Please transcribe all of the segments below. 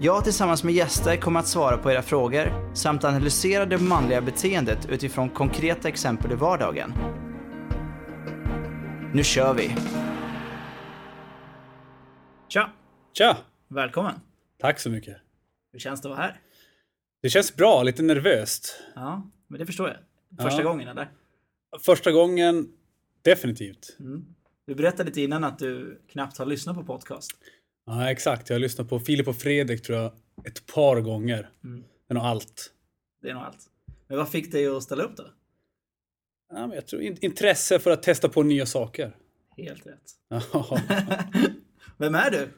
Jag tillsammans med gäster kommer att svara på era frågor samt analysera det manliga beteendet utifrån konkreta exempel i vardagen. Nu kör vi! Tja! Tja! Välkommen! Tack så mycket. Hur känns det att vara här? Det känns bra, lite nervöst. Ja, men det förstår jag. Första Ja. gången eller? Första gången, definitivt. Du berättade lite innan att du knappt har lyssnat på podcast. Ja, exakt. Jag har lyssnat på Filip och Fredrik tror jag ett par gånger. Det är nog allt. Det är nog allt. Men vad fick dig att ställa upp då? Ja, men jag tror in- intresse för att testa på nya saker. Helt rätt. Vem är du?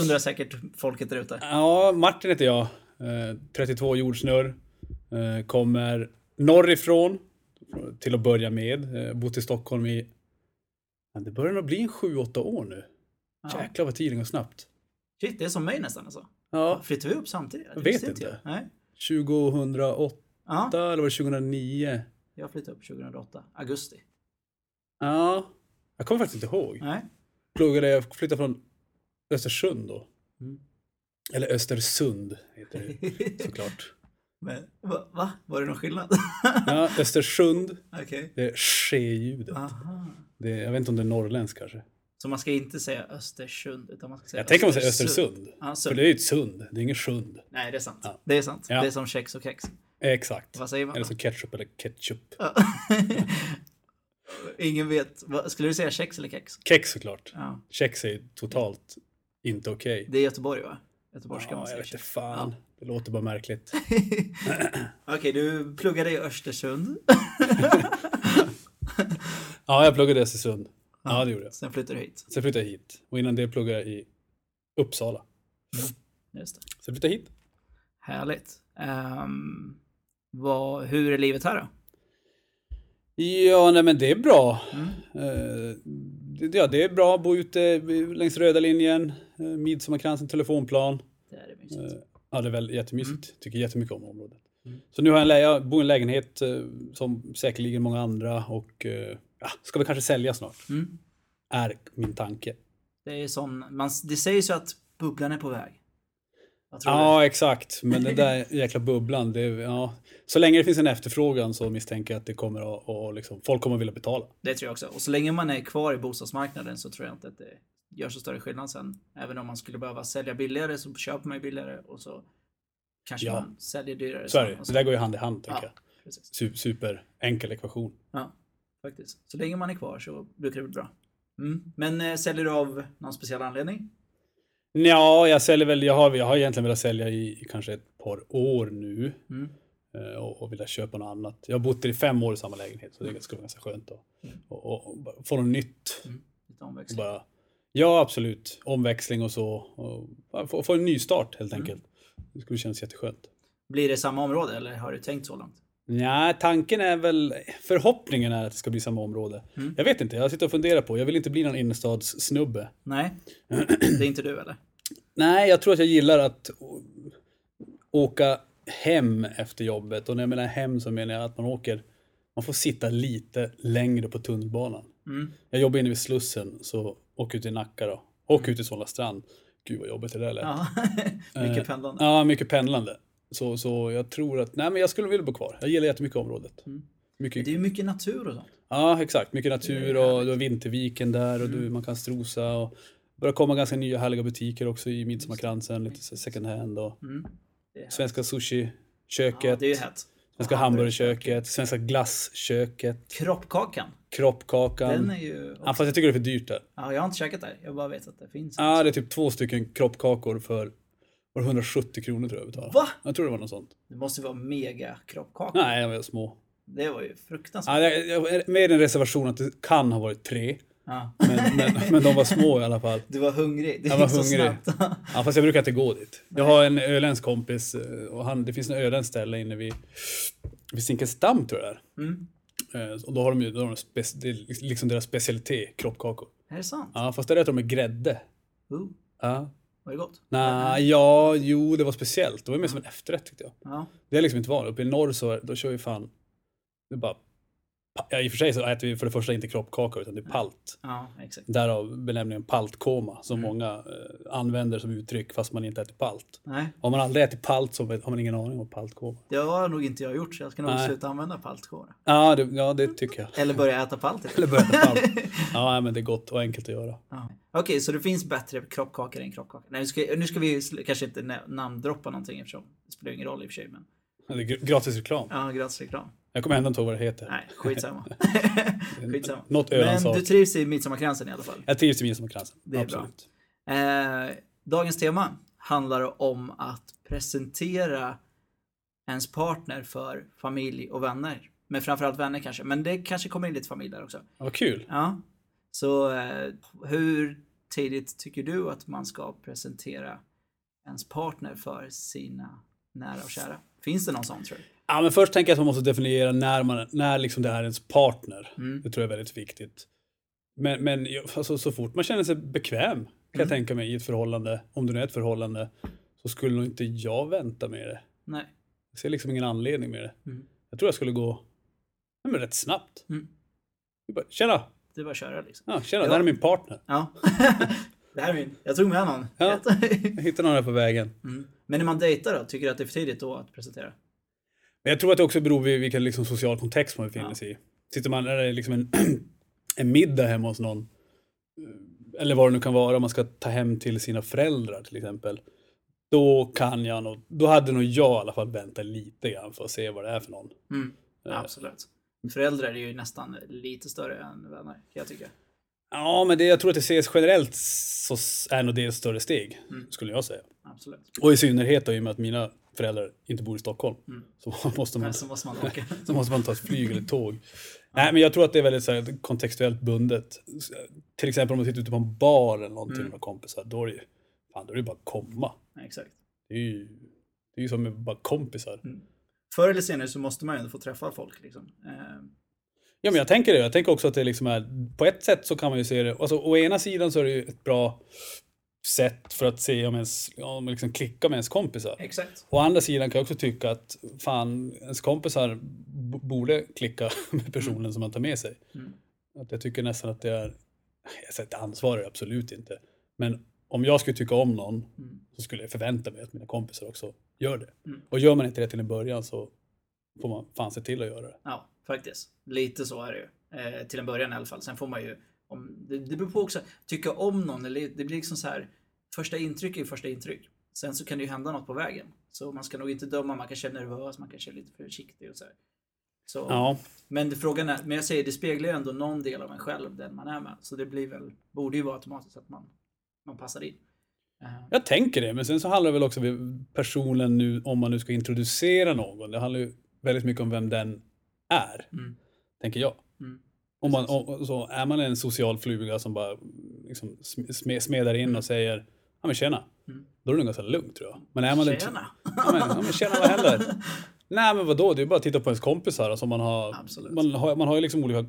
Undrar säkert folket där ute. ja, Martin heter jag. Eh, 32 jordsnurr. Eh, kommer norrifrån till att börja med. Eh, bott i Stockholm i... Det börjar nog bli en 7-8 år nu. Ja. Jäklar vad tiden går snabbt. Shit, det är som mig nästan alltså. Ja, Flyttade vi upp samtidigt? Jag vet inte. Jag. Nej. 2008 Ja, eller var det 2009? jag flyttade upp 2008. Augusti. Ja, jag kommer faktiskt inte ihåg. Nej. Pluggade, jag flyttade från Östersund då. Mm. Eller Östersund heter det såklart. Men, va? va? Var det någon skillnad? Ja, Östersund, Okej. det är ske-ljudet. Aha. Det, jag vet inte om det är norrländskt kanske. Så man ska inte säga Östersund, utan man ska säga Jag tänker man säger Östersund. Ja, För sund. det är ju ett sund, det är ingen sjund. Nej, det är sant. Ja. Det är sant. Ja. Det är som kex och kex. Exakt. Vad säger man Eller så ketchup eller ketchup. Ingen vet. Skulle du säga kex eller kex? Kex såklart. Ja. Kex är totalt inte okej. Det är Göteborg va? Göteborg ska Ja, man jag säga vet fan. Det låter bara märkligt. Okej, du pluggade i Östersund. Ja, jag pluggade i Östersund. Ja, det gjorde jag. Sen flyttade du hit. Sen flyttade jag hit. Och innan det pluggade jag i Uppsala. Just det. Sen flyttade jag hit. Härligt. Um, vad, hur är livet här då? Ja, nej men det är bra. Mm. Eh, det, ja, det är bra att bo ute längs röda linjen. Eh, Midsommarkransen, telefonplan. Det är det mysigt. Eh, ja, det är väl jättemysigt. Tycker jättemycket om området. Mm. Så nu har jag, en jag bor i en lägenhet som säkerligen många andra och ja, ska vi kanske sälja snart. Mm. Är min tanke. Det är sån, man, det sägs ju att bubblan är på väg. Ja, exakt. Men den där jäkla bubblan, det, ja. Så länge det finns en efterfrågan så misstänker jag att det kommer att, och liksom, folk kommer att vilja betala. Det tror jag också. Och så länge man är kvar i bostadsmarknaden så tror jag inte att det gör så större skillnad sen. Även om man skulle behöva sälja billigare så köper man ju billigare och så kanske Ja. man säljer dyrare. Så är det. och Det där går ju hand i hand, tänker Ja, jag. precis. Su- Super enkel ekvation. Ja, faktiskt. Så länge man är kvar så brukar det bli bra. Mm. Men eh, säljer du av någon speciell anledning? Ja, jag säljer väl, jag har, jag har egentligen velat sälja i, i kanske ett par år nu. Mm. eh, Och, och velat köpa något annat. Jag har bott i fem år i samma lägenhet så det skulle vara ganska skönt att och, och, och bara få något nytt. Lite omväxling. Bara, ja, absolut. Omväxling och så. Och få, få en ny start helt enkelt. Det skulle kännas jätteskönt. Blir det samma område eller har du tänkt så långt? Ja, tanken är väl, förhoppningen är att det ska bli samma område. Mm. Jag vet inte, jag sitter och funderar på, jag vill inte bli någon innerstadssnubbe. Nej, det är inte du eller? Nej, jag tror att jag gillar att åka hem efter jobbet. Och när jag menar hem så menar jag att man åker, man får sitta lite längre på tunnelbanan. Mm. Jag jobbar inne vid Slussen, så åk ut i Nacka då. Åk ut i Solna strand. Gud vad jobbigt det där lät. Ja, mycket Eh, pendlande. Ja, mycket pendlande. Så, så jag tror att, nej men jag skulle vilja bo kvar. Jag gillar jättemycket området. Mm. Mycket, Det är ju mycket natur och sånt. Ja, exakt. Mycket natur och du har Vinterviken där och Mm. du, man kan strosa. Och börjar komma ganska nya härliga butiker också i Midsommarkransen. Lite second hand och Mm. Svenska ja, sushi-köket. det är ju hett. svenska hamburgerköket. Svenska glassköket. Kroppkakan, Kroppkakan. den är ju... Ja, fast jag tycker det är för dyrt där. Ja, jag har inte käkat där. Jag bara vet att det finns. Ja, det är typ två stycken kroppkakor för var det 170 kronor tror jag betalade. Va? Jag tror det var något sånt. Det måste vara mega kroppkaka. Nej, de var små. Det var ju fruktansvärt. Ja, jag, jag, med en reservation att det kan ha varit tre. Ja. Men, men, men de var små i alla fall. Du var hungrig. Det Jag var så hungrig. snabbt. Ja, fast jag brukar inte gå dit. Jag har en öländsk kompis eh, och han, det finns en öländsk ställe inne vid, vid Zinkensdamm tror jag det Mm. Eh, Och då har de ju, då har de spec, det är liksom deras specialitet, kroppkakor. Är det sant? Ja, fast där äter de med grädde. Uh, Ja. Var det gott? Nej, ja, jo, det var speciellt. Det var mer som en efterrätt tyckte jag. Ja. Det är liksom inte vanligt. Uppe i norr så då kör vi fan, det bara, ja, i och för sig så äter vi för det första inte kroppkakor utan det är palt. ja. Därav benämningen paltkoma som Mm. många eh, använder som uttryck fast man inte äter palt. Nej, Om man aldrig ätit palt så har man ingen aning om paltkoma det har nog inte jag gjort så jag ska nog Nej. sluta använda paltkål. Ja, det, ja, det tycker jag. Eller börja äta palt. Eller börja äta palt. Ja, men det är gott och enkelt att göra. Ja. Okej, så det finns bättre kroppkakor än kroppkakor. Nej, nu ska, nu ska vi kanske inte namndroppa någonting eftersom det spelar ingen roll i och för sig. Men Det är gr- gratis reklam. ja, gratis reklam. Jag kommer ändå inte ihåg vad det heter. Nej, skitsamma. skitsamma. Något Men Ölandssak. du trivs i midsommarkransen i alla fall. Jag trivs i midsommarkransen. Det är Absolut. Eh, dagens tema handlar om att presentera ens partner för familj och vänner. Men framförallt vänner kanske. Men det kanske kommer in lite familj där också. Vad kul. Ja. Så eh, hur tidigt tycker du att man ska presentera ens partner för sina nära och kära? Finns det någon sån tror du? Ja, men först tänker jag att man måste definiera när, man, när liksom det här är ens partner. Mm. Det tror jag är väldigt viktigt. Men, men alltså, så fort man känner sig bekväm kan jag Mm. tänka mig i ett förhållande, om det nu är ett förhållande, så skulle nog inte jag vänta med det. Nej. Jag ser liksom ingen anledning med det. Mm. Jag tror jag skulle gå ja, men rätt snabbt. Mm. Jag Bara, tjena! Det är bara att köra liksom. Ja, tjena, Ja. där är min partner. Ja. det här är min. Jag tog med någon. Ja. Jag hittade någon här på vägen. mm. Men när man dejtar då? Tycker du att det är för tidigt då att presentera? Men jag tror att det också beror på vilken liksom, social kontext man befinner Ja. sig i. Sitter man, är det liksom en, en middag hemma hos någon, eh, eller vad det nu kan vara, om man ska ta hem till sina föräldrar till exempel. Då kan jag nog, då hade nog jag i alla fall väntat lite grann för att se vad det är för någon. Mm. Eh, Absolut. Föräldrar är ju nästan lite större än vänner, kan jag tycka. Ja, men det, jag tror att det ses generellt så är nog det ett större steg, Mm. skulle jag säga. Absolut. Och i synnerhet då, i och med att mina föräldrar inte bor i Stockholm, Mm. så måste man så måste man åka. Så måste man ta ett flyg eller tåg. Nej, men jag tror att det är väldigt så här, kontextuellt bundet. Till exempel om man sitter ute på en bar eller någonting Mm. med kompisar, då är det ju fan, då är det bara att komma. Ja, Exakt. Det är ju, det är ju som med bara kompisar. Förr eller senare så måste man ju ändå få träffa folk. Liksom. Eh, Ja, men jag tänker det. Jag tänker också att det liksom är, på ett sätt så kan man ju se det, alltså å ena sidan så är det ju ett bra sätt för att se om ens, om man liksom klickar med ens kompisar. exakt. Å andra sidan kan jag också tycka att fan, ens kompisar borde klicka med personen som man tar med sig. Mm. Att jag tycker nästan att det är, jag säger ett ansvar är det absolut inte. Men om jag skulle tycka om någon Mm. så skulle jag förvänta mig att mina kompisar också gör det. Mm. Och gör man inte det till en början så får man fan se till att göra det. Ja, faktiskt. Lite så är det ju. Eh, till en början i alla fall. Sen får man ju, om, det, det beror på också, tycka om någon, eller det blir liksom så här, första intryck är ju första intryck. Sen så kan det ju hända något på vägen. Så man ska nog inte döma, man kanske är nervös, man kanske är lite försiktig och så här. Så, Ja, Men frågan är, men jag säger det speglar ju ändå någon del av en själv, den man är med. Så det blir väl, borde ju vara automatiskt att man, man passar in. Eh, jag tänker det. Men sen så handlar det väl också om personen nu, om man nu ska introducera någon. Det handlar ju väldigt mycket om vem den är, Mm. tänker jag. Mm. Om man, om, så är man en social fluga som bara liksom sm- smedar in och säger ja men tjena. Mm. Då är det nog ganska lugnt tror jag. Men är man en- Tjena! Ja men, ja, men tjena vad händer? Nej men vadå, det är bara att titta på ens kompisar. Alltså man, har, Absolut. man, har, man har ju liksom olika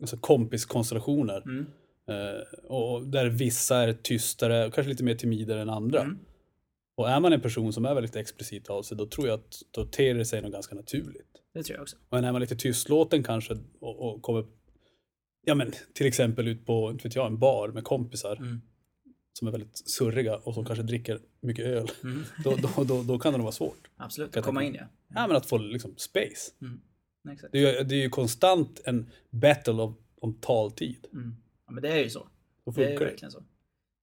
alltså kompiskonstellationer. Mm. Eh, och där vissa är tystare, kanske lite mer timidare än andra. Mm. Och är man en person som är väldigt explicit av sig, då tror jag att då ter det sig nog ganska naturligt. Det tror jag också. Och är man lite tystlåten kanske och, och kommer ja men till exempel ut på inte vet jag, en bar med kompisar Mm. Som är väldigt surriga och som kanske dricker mycket öl. Mm. Då, då, då, då kan det nog vara svårt. Absolut, att komma in ja. Ja men att få liksom space. Exakt. Det är ju, det är ju konstant en battle of, om taltid. Mm. Ja, men det är ju så. Då Det är funkar det. verkligen så.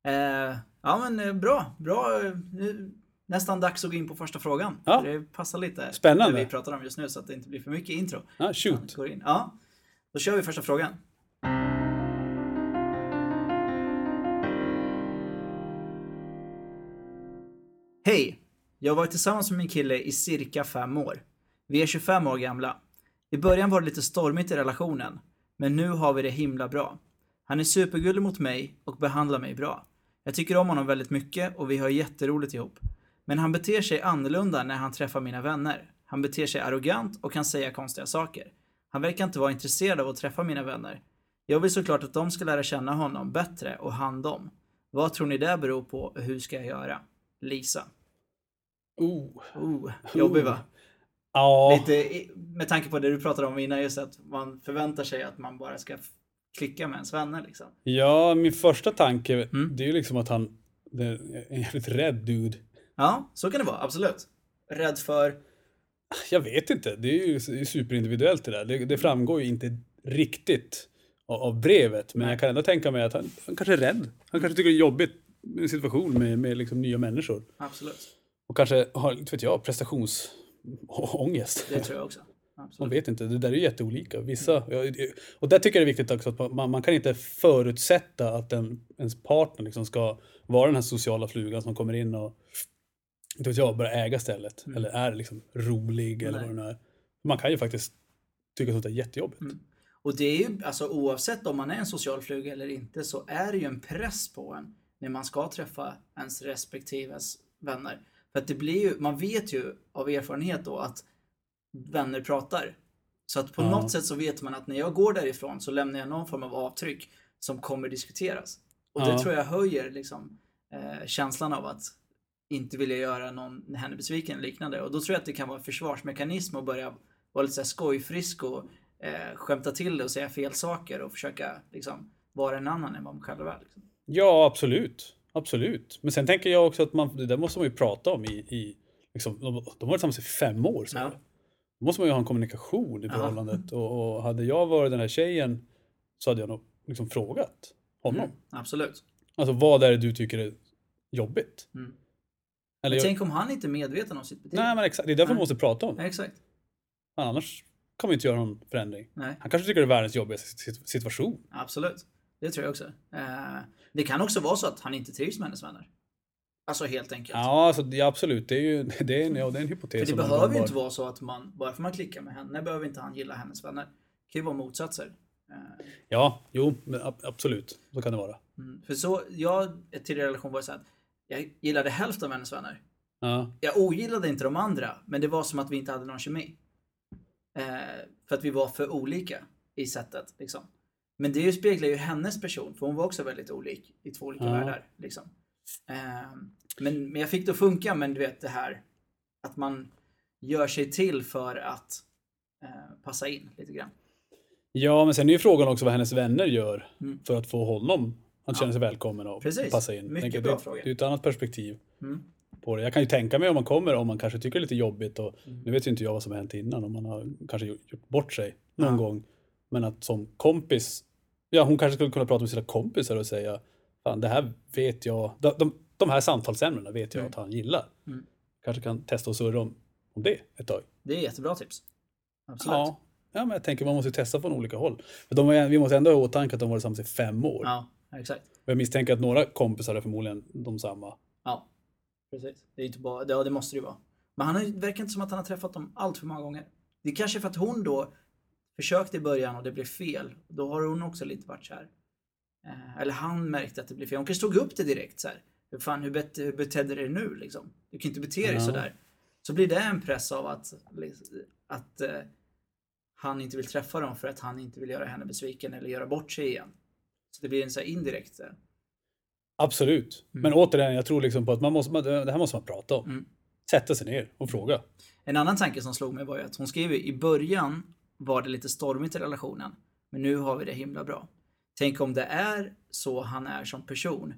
Eh, ja men eh, bra, bra. eh, Nu, nästan dags att gå in på första frågan. Ja. Det passar lite Spännande. det vi pratar om just nu så att det inte blir för mycket intro. Ja, shoot. Går in. Ja, då kör vi första frågan. Hej! Jag har varit tillsammans med min kille i cirka fem år. Vi är 25 år gamla. I början var det lite stormigt i relationen, men nu har vi det himla bra. Han är supergullig mot mig och behandlar mig bra. Jag tycker om honom väldigt mycket och vi har jätteroligt ihop. Men han beter sig annorlunda när han träffar mina vänner. Han beter sig arrogant och kan säga konstiga saker. Han verkar inte vara intresserad av att träffa mina vänner. Jag vill såklart att de ska lära känna honom bättre och han dem. Vad tror ni det beror på och hur ska jag göra? Lisa. Oh. Oh, jobbig va? Ja. Lite med tanke på det du pratade om innan, just att man förväntar sig att man bara ska klicka med ens vänner liksom. ja, min första tanke, Mm. det är ju liksom att han är en jävligt rädd dude. Ja, så kan det vara, absolut. Rädd för... Jag vet inte, det är ju superindividuellt det där. Det, det framgår ju inte riktigt av, av brevet, men jag kan ändå tänka mig att han, han kanske är rädd. Han kanske tycker det är jobbigt med en situation med, med liksom nya människor. Absolut. Och kanske har, inte vet jag, prestationsångest. Det tror jag också. Man Absolut. vet inte, det där är jätteolika. Vissa, ja, och där tycker jag det är viktigt också att man, man kan inte förutsätta att en, ens partner liksom ska vara den här sociala flugan som kommer in och inte vet jag, börjar äga stället. Mm. Eller är liksom rolig eller vad det nu är. Man kan ju faktiskt tycka sånt är jättejobbigt. Mm. Och det är ju, alltså oavsett om man är en social fluga eller inte, så är det ju en press på en när man ska träffa ens respektives vänner. För att det blir ju, man vet ju av erfarenhet då att vänner pratar. Så att på Ja. något sätt så vet man att när jag går därifrån så lämnar jag någon form av avtryck som kommer diskuteras. Och det Ja. tror jag höjer liksom eh, känslan av att inte vilja göra någon henne besviken eller liknande. Och då tror jag att det kan vara en försvarsmekanism att börja vara lite så skojfrisk och eh, skämta till det och säga fel saker och försöka liksom vara en annan än vad man själv är. Liksom. Ja, absolut. Absolut. Men sen tänker jag också att man, det där måste man ju prata om i, i liksom, de, de har varit tillsammans i fem år. Så. Ja. Då måste man ju ha en kommunikation i förhållandet. Och, och hade jag varit den här tjejen så hade jag nog liksom frågat honom. Mm, absolut. Alltså vad är det du tycker är jobbigt? Mm. Eller Men jag, tänk om han inte är medveten om sitt beteende. nej men exakt, det är därför man Nej. måste prata om det. Exakt. Annars man inte göra någon förändring. Nej, Han kanske tycker det är världens jobbigaste sit- situation. absolut. Det tror jag också. Eh, det kan också vara så att han inte trivs med hennes vänner. Alltså helt enkelt. Ja, alltså, ja absolut. Det är ju det är en, ja, det är en hypotes. För det behöver bara- ju inte vara så att man, bara för man klickar med henne, behöver inte han gilla hennes vänner. Det kan ju vara motsatser. Eh, Ja, jo, absolut. Så kan det vara. Mm. För så, jag, tidigare relation var så att jag gillade hälften av hennes vänner. Ja, Jag ogillade inte de andra, men det var som att vi inte hade någon kemi. Eh, för att vi var för olika i sättet. Liksom. Men det speglar ju hennes person, för hon var också väldigt olik i två olika Ja. världar. Liksom. Eh, men, men jag fick det att funka, men du vet det här att man gör sig till för att eh, passa in lite grann. Ja, men sen är ju frågan också vad hennes vänner gör Mm. för att få honom att Ja. känna sig välkommen och Precis. passa in. Mycket Tänker, bra det, fråga. Det är ett annat perspektiv Mm. på det. Jag kan ju tänka mig om man kommer, om man kanske tycker det är lite jobbigt och Mm. nu vet ju inte jag vad som har hänt innan, om man har kanske gjort, gjort bort sig någon Ja. gång. Men att som kompis, ja hon kanske skulle kunna prata med sina kompisar och säga, fan det här vet jag, de, de, de här samtalsämnena vet jag Mm. att han gillar. Mm. Kanske kan testa och surra om, om det ett tag. Det är jättebra tips. Absolut. Ja. ja, men jag tänker man måste ju testa från olika håll. För de, var- vi måste ändå ha i åtanke att de varit tillsammans i fem år. Ja, exakt. Och Jag misstänker att några kompisar är förmodligen de samma. Ja, precis. Det är inte bara, ja, det måste det ju vara. Men han verkar inte som att han har träffat dem allt för många gånger. Det är kanske för att hon då försökte i början och det blev fel. Då har hon också lite varit så här. Eh, eller han märkte att det blev fel. Hon kanske tog upp det direkt så här. Hur fan, hur, bet, hur betedde du dig nu liksom? Du kan inte bete dig Ja. sådär. Så blir det en press av att, att eh, han inte vill träffa dem för att han inte vill göra henne besviken eller göra bort sig igen. Så det blir en så här indirekt så här. Absolut. Mm. Men återigen, jag tror liksom på att man måste, man, det här måste man prata om. Mm. Sätta sig ner och fråga. En annan tanke som slog mig var ju att hon skrev ju, i början var det lite stormigt i relationen, men nu har vi det himla bra. Tänk om det är så han är som person,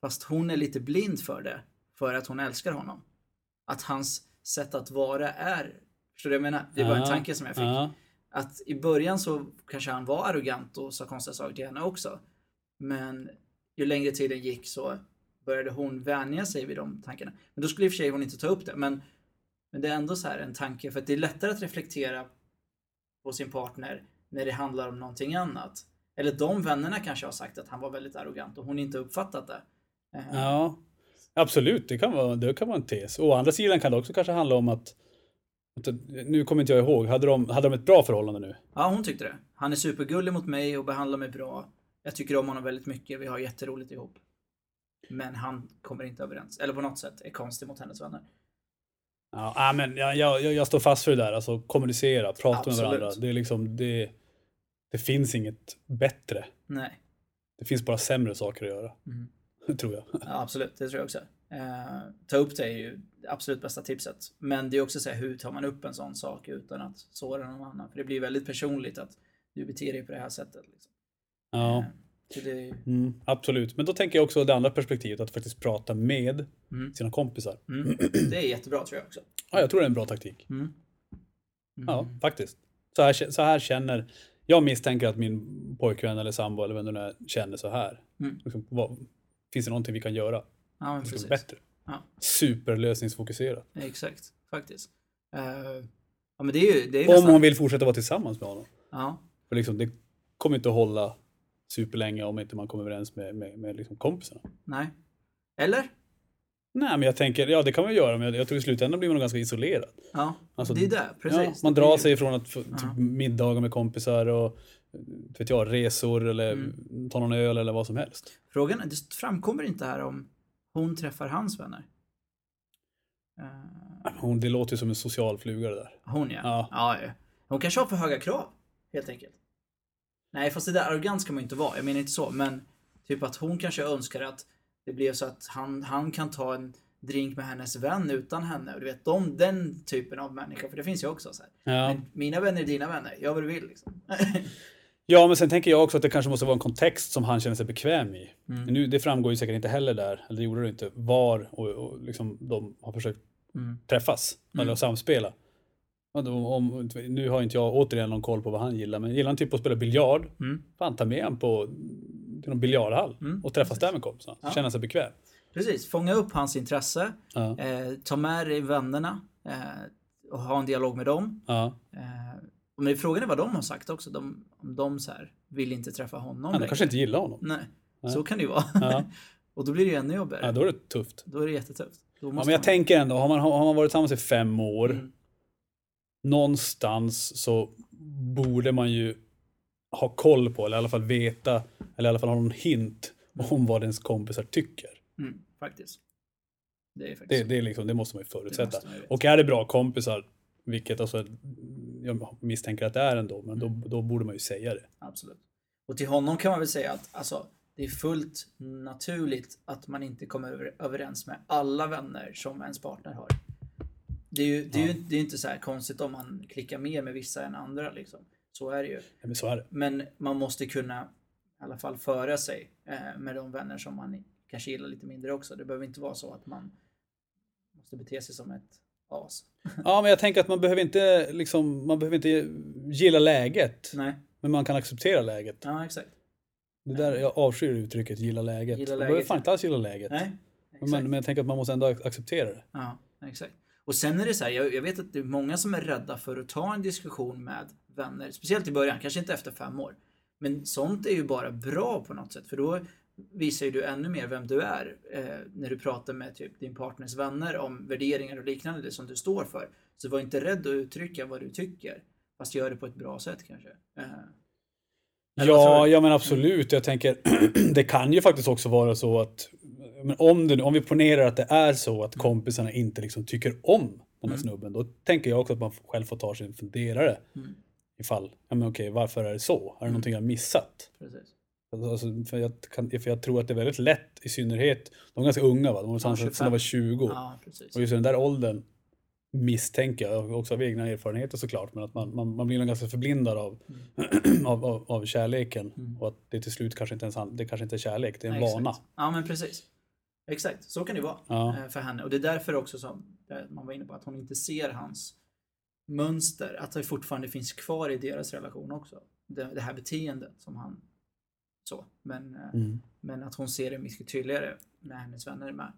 fast hon är lite blind för det, för att hon älskar honom. Att hans sätt att vara är, förstår du vad jag menar? Det var en tanke som jag fick. Ja, Att i början så kanske han var arrogant och sa konstiga saker till henne också. Men ju längre tiden gick så började hon vänja sig vid de tankarna. Men då skulle i och för sig hon inte ta upp det. Men, men det är ändå så här en tanke, för att det är lättare att reflektera på sin partner när det handlar om någonting annat. Eller de vännerna kanske har sagt att han var väldigt arrogant och hon inte uppfattat det. Eh, ja. Absolut, det kan, vara, det kan vara en tes. Å andra sidan kan det också kanske handla om att, att nu kommer inte jag ihåg, hade de, hade de ett bra förhållande nu? Ja, hon tyckte det. Han är supergullig mot mig och behandlar mig bra. Jag tycker om honom väldigt mycket. Vi har jätteroligt ihop. Men han kommer inte överens. Eller på något sätt är konstig mot hennes vänner. Ja, ah, men jag, jag, jag står fast för det där. Alltså kommunicera, prata Absolut. med varandra. Det är liksom, det, det finns inget bättre. Nej. Det finns bara sämre saker att göra. Mm. Tror jag. Ja, absolut, det tror jag också. Eh, ta upp det är ju det absolut bästa tipset. Men det är också så här, hur tar man upp en sån sak utan att såra någon annan? För det blir väldigt personligt att du beter dig på det här sättet. Liksom. Ja, Mm, absolut. Men då tänker jag också det andra perspektivet, att faktiskt prata med Mm. sina kompisar. mm, det är jättebra tror jag också. Ja, jag tror det är en bra taktik. Mm. Mm. Ja, faktiskt. Så här, så här känner... Jag misstänker att min pojkvän eller sambo eller vem det nu är känner så här. Mm. Liksom, vad, finns det någonting vi kan göra Ja, men liksom, precis. bättre? Ja. Superlösningsfokuserat. Exakt, faktiskt. Eh, ja, men det är ju... Det är Om nästan, hon vill fortsätta vara tillsammans med honom. Ja, För liksom, det kommer inte att hålla superlänge om inte man kommer överens med, med, med liksom kompisarna. nej. Eller? Nej, men jag tänker, ja det kan man göra, men jag, jag tror i slutändan blir man ganska isolerad. Ja, Alltså, det är det. Precis. Ja, man drar sig ifrån att typ, Ja. middagar med kompisar och vet jag, resor eller Mm. ta någon öl eller vad som helst. Frågan är, det framkommer inte här om hon träffar hans vänner. Eh, Hon, det låter ju som en social fluga det där. hon. Ja. ja. ja. Hon kanske har för höga krav, helt enkelt. Nej, fast det där arrogant ska man ju inte vara. Jag menar inte så, men typ att hon kanske önskar att det blev så att han, han kan ta en drink med hennes vän utan henne. Och du vet, de, den typen av människor, för det finns ju också så. Ja. Mina vänner är dina vänner, gör vad du vill liksom. ja, men sen tänker jag också att det kanske måste vara en kontext som han känner sig bekväm i. Mm. Nu, det framgår ju säkert inte heller där, eller det gjorde det inte, var och, och liksom de har försökt Mm. träffas Mm. eller samspela. Då, om, nu har inte jag återigen någon koll på vad han gillar, men gillar han typ att spela biljard, Mm. fan ta med han på till någon biljardhall Mm, och träffas där med kompisarna. Ja. Känna sig bekväm. Precis, fånga upp hans intresse. Ja. Eh, ta med dig vännerna eh, och ha en dialog med dem. Ja. Eh, men frågan är vad de har sagt också. De, om de så här, vill inte träffa honom Ja, de kanske inte gillar honom. Nej, Nej. så kan det ju vara. Ja. och då blir det ju ännu jobbigare. Ja, då är det tufft. Då är det jättetufft. Då Ja, men jag man... tänker ändå, har man, har man varit tillsammans i fem år, Mm. Någonstans så borde man ju ha koll på, eller i alla fall veta, eller i alla fall ha någon hint om vad ens kompisar tycker. Mm, faktiskt. Det är faktiskt Det, det, är liksom, det måste man ju förutsätta. man ju. Och är det bra kompisar, vilket alltså, jag misstänker att det är ändå, men då, Mm. då borde man ju säga det. Absolut. Och till honom kan man väl säga att alltså, det är fullt naturligt att man inte kommer över, överens med alla vänner som ens partner har. Det är ju, det är ju det är inte så konstigt om man klickar mer med vissa än andra. Liksom. Så är det ju. Ja, men så är det. Men man måste kunna i alla fall föra sig eh, med de vänner som man kanske gillar lite mindre också. Det behöver inte vara så att man måste bete sig som ett as. Ja, men jag tänker att man behöver inte, liksom, man behöver inte gilla läget, Nej, men man kan acceptera läget. ja exakt. Det där, jag avskyr uttrycket gilla läget. Gilla man läget, behöver fan inte alls gilla läget. Nej, Men, exakt. man, men jag tänker att man måste ändå acceptera det. Ja, exakt. Och sen är det så här, jag, jag vet att det är många som är rädda för att ta en diskussion med vänner, speciellt i början, kanske inte efter fem år. Men sånt är ju bara bra på något sätt, för då visar ju du ännu mer vem du är eh, när du pratar med typ din partners vänner om värderingar och liknande, det som du står för. Så var inte rädd att uttrycka vad du tycker, fast gör det på ett bra sätt kanske. Eh, Ja, ja men absolut. Jag tänker, det kan ju faktiskt också vara så att men om, det, om vi ponerar att det är så att kompisarna inte liksom tycker om den här Mm. snubben, då tänker jag också att man själv får ta sig en funderare. Mm. Ifall, ja men okej, varför är det så? Är det någonting jag missat? precis. Alltså, för, jag kan, för jag tror att det är väldigt lätt, i synnerhet, de är ganska unga va? De var tillsammans sedan 25. de var 20. Ja. Och just den där åldern misstänker jag, också av egna erfarenheter såklart, men att man, man, man blir nog ganska förblindad av, av, av, av kärleken. Mm. Och att det till slut kanske inte ens det kanske inte är kärlek, det är en Nej, vana. Exakt. Ja, men precis. Exakt, så kan det vara Ja. eh, för henne. Och det är därför också som eh, man var inne på att hon inte ser hans mönster, att det fortfarande finns kvar i deras relation också. Det, det här beteendet som han så. Men, eh, Mm. men att hon ser det mycket tydligare när hennes vänner är med.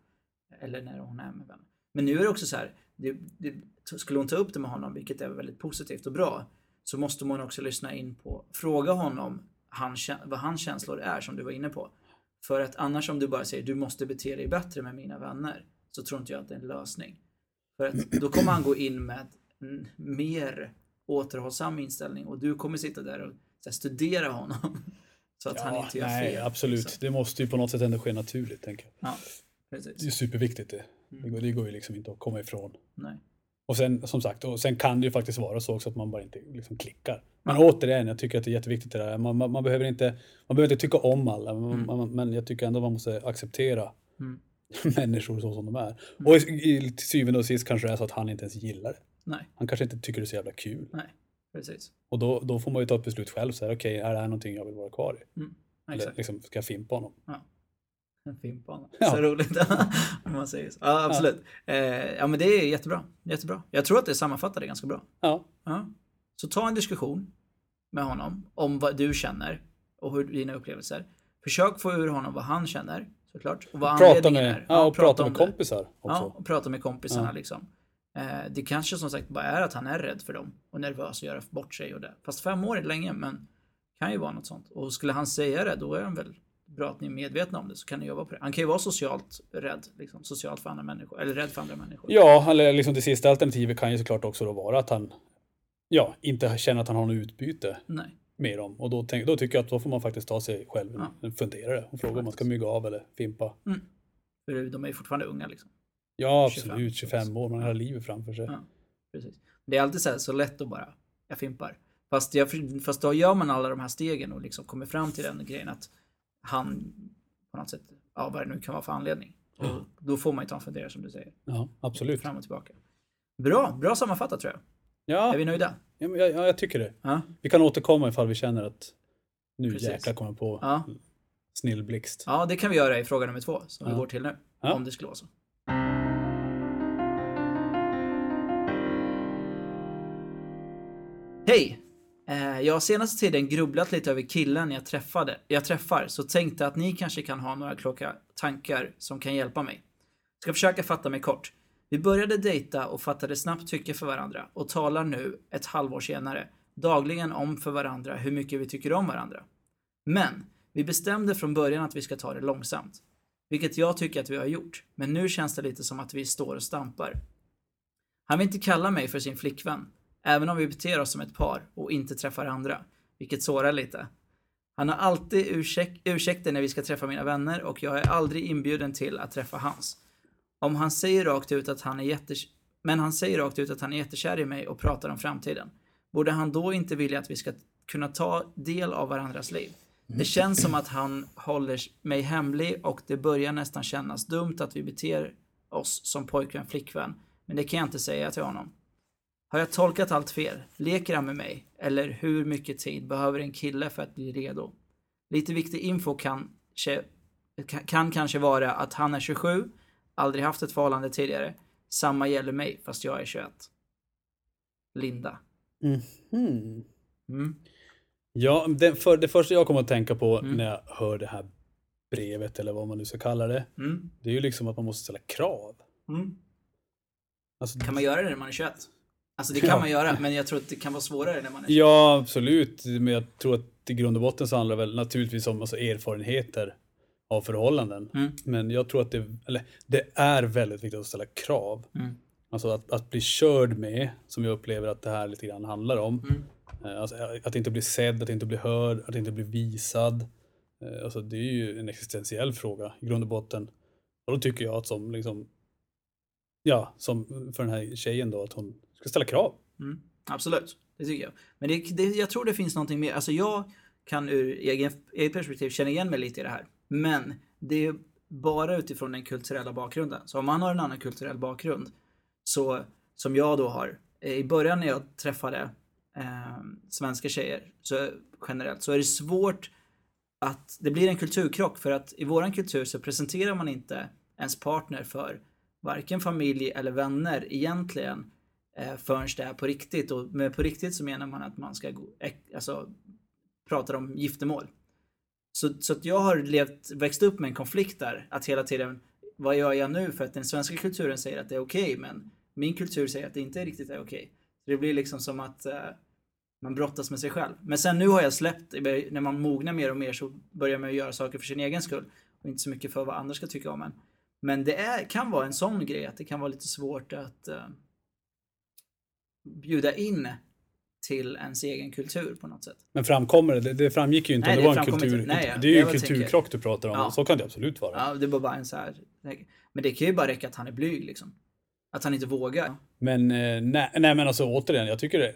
Eller när hon är med vänner. Men nu är det också så här, det, det, skulle hon ta upp det med honom, vilket är väldigt positivt och bra, så måste man också lyssna in på, fråga honom han, vad hans känslor är som du var inne på. För att annars om du bara säger du måste bete dig bättre med mina vänner så tror inte jag att det är en lösning. För att då kommer han gå in med en mer återhållsam inställning och du kommer sitta där och här, studera honom. Så att han Ja, inte gör nej, fel. absolut. Så, Det måste ju på något sätt ändå ske naturligt, tänker jag. ja, Det är precis. superviktigt det. Mm. Det går, det går ju liksom inte att komma ifrån. Nej. Och sen som sagt, och sen kan det ju faktiskt vara så också att man bara inte liksom klickar. Men Ja. återigen, jag tycker att det är jätteviktigt det där. Man, man, man, behöver, inte, man behöver inte tycka om alla, Mm. man, men jag tycker ändå man måste acceptera Mm. människor så som de är. Mm. Och i, till syvende och sist kanske det är så att han inte ens gillar det. Nej, Han kanske inte tycker det är så jävla kul. nej, precis. Och då, då får man ju ta ett beslut själv. Så här, Okej, är det här någonting jag vill vara kvar i? Eller Exakt. liksom, ska jag fimpa honom? En fimpbana. Ja. Så roligt om man säger så. Ja, absolut. Ja. Eh, ja, men det är jättebra. Jättebra. Jag tror att det sammanfattar det ganska bra. Ja, Ja. Så ta en diskussion med honom om vad du känner och hur dina upplevelser. Försök få ur honom vad han känner, såklart. Och vad prata med, är. ja, och prata om med det. kompisar också. Ja, och prata med kompisarna liksom. Eh, det kanske som sagt bara är att han är rädd för dem och nervös och göra bort sig och det. Fast fem år är länge, men kan ju vara något sånt. Och skulle han säga det, då är han väl bra att ni är medvetna om det, så kan ni jobba på det. Han kan ju vara socialt rädd, liksom, socialt för andra människor, eller rädd för andra människor. Ja, eller liksom det sista alternativet kan ju såklart också då vara att han ja, inte känner att han har något utbyte Nej, med dem. Och då, tänk, då tycker jag att då får man faktiskt ta sig själv en, Ja. en funderare och fråga om man ska mygga av eller fimpa. för de är ju fortfarande unga liksom. Ja, 25, absolut. 25 år, man har livet framför sig. Ja. Precis. Det är alltid så, här, så lätt att bara, jag fimpar. Fast, jag, fast då gör man alla de här stegen och liksom kommer fram till den grejen att han på något sätt, ja vad det nu kan vara för anledning. Och då får man ju ta en fundera som du säger. Ja, absolut. Fram och tillbaka. Bra, bra sammanfattat tror jag. Ja, Är vi nöjda? ja, jag, ja, jag tycker det. Ja. Vi kan återkomma ifall vi känner att nu Precis. jäklar kommer på Ja. snillblixt. ja, det kan vi göra i fråga nummer två som vi går till nu. Om det skulle vara så. Hej! Eh, jag har senaste tiden grubblat lite över killen jag träffade, jag träffar, så tänkte att ni kanske kan ha några kloka tankar som kan hjälpa mig. Ska försöka fatta mig kort. Vi började dejta och fattade snabbt tycke för varandra och talar nu, ett halvår senare, dagligen om för varandra hur mycket vi tycker om varandra. Men, vi bestämde från början att vi ska ta det långsamt. Vilket jag tycker att vi har gjort, men nu känns det lite som att vi står och stampar. Han vill inte kalla mig för sin flickvän, även om vi beter oss som ett par och inte träffar andra, vilket sårar lite. Han har alltid ursäk ursäkter när vi ska träffa mina vänner och jag är aldrig inbjuden till att träffa hans. Om han säger rakt ut att han är. Men han säger rakt ut att han är jättekär i mig och pratar om framtiden. Borde han då inte vilja att vi ska kunna ta del av varandras liv? Det känns som att han håller mig hemlig och det börjar nästan kännas dumt att vi beter oss som pojkvän flickvän. Men det kan jag inte säga till honom. Har jag tolkat allt fel? Leker han med mig? Eller hur mycket tid behöver en kille för att bli redo? Lite viktig info kan, kan, kan kanske vara att han är 27, aldrig haft ett förhållande tidigare. Samma gäller mig, fast jag är 21. Linda. Mhm. Mm. Ja, det, för, det första jag kommer att tänka på Mm. när jag hör det här brevet eller vad man nu ska kalla det. Mm. Det är ju liksom att man måste ställa krav. Mm. Alltså, Kan man göra det när man är 21? Alltså det kan Ja. man göra, men jag tror att det kan vara svårare när man är 21. Ja, absolut. Men jag tror att i grund och botten så handlar det väl naturligtvis om alltså, erfarenheter av förhållanden. Mm. Men jag tror att det, eller, det är väldigt viktigt att ställa krav. Mm. Alltså att, att bli körd med, som jag upplever att det här lite grann handlar om. Mm. Eh, Alltså, att inte bli sedd, att inte bli hörd, att inte bli visad. Eh, Alltså, det är ju en existentiell fråga i grund och botten. Och då tycker jag att som, liksom, ja, som för den här tjejen då, att hon ska ställa krav. Mm, absolut, det tycker jag. Men det, det, jag tror det finns någonting mer. Alltså jag kan ur egen, eget perspektiv känna igen mig lite i det här. Men det är bara utifrån den kulturella bakgrunden. Så om man har en annan kulturell bakgrund, så, som jag då har. Eh, I början när jag träffade eh, svenska tjejer så, generellt så är det svårt att det blir en kulturkrock för att i våran kultur så presenterar man inte ens partner för varken familj eller vänner egentligen eh, förrän det är på riktigt. Och med på riktigt så menar man att man ska gå, alltså, prata om giftermål. Så, så att jag har levt, växt upp med en konflikt där. Att hela tiden, vad gör jag nu? För att den svenska kulturen säger att det är okej, men min kultur säger att det inte riktigt är okej. Så det blir liksom som att eh, man brottas med sig själv. Men sen nu har jag släppt, eh, när man mognar mer och mer så börjar man göra saker för sin egen skull. Och inte så mycket för vad andra ska tycka om en. Men det är, kan vara en sån grej att det kan vara lite svårt att eh, bjuda in till ens egen kultur på något sätt. Men framkommer det? Det, framgick ju inte Nej, om det det var en kultur. inte. Nej, ja, det är ju en kulturkrock du pratar om. Ja. Så kan det absolut vara. Ja, det var bara en så här. Men det kan ju bara räcka att han är blyg liksom. Att han inte vågar. Men eh, nej, nej, men alltså återigen, jag tycker det,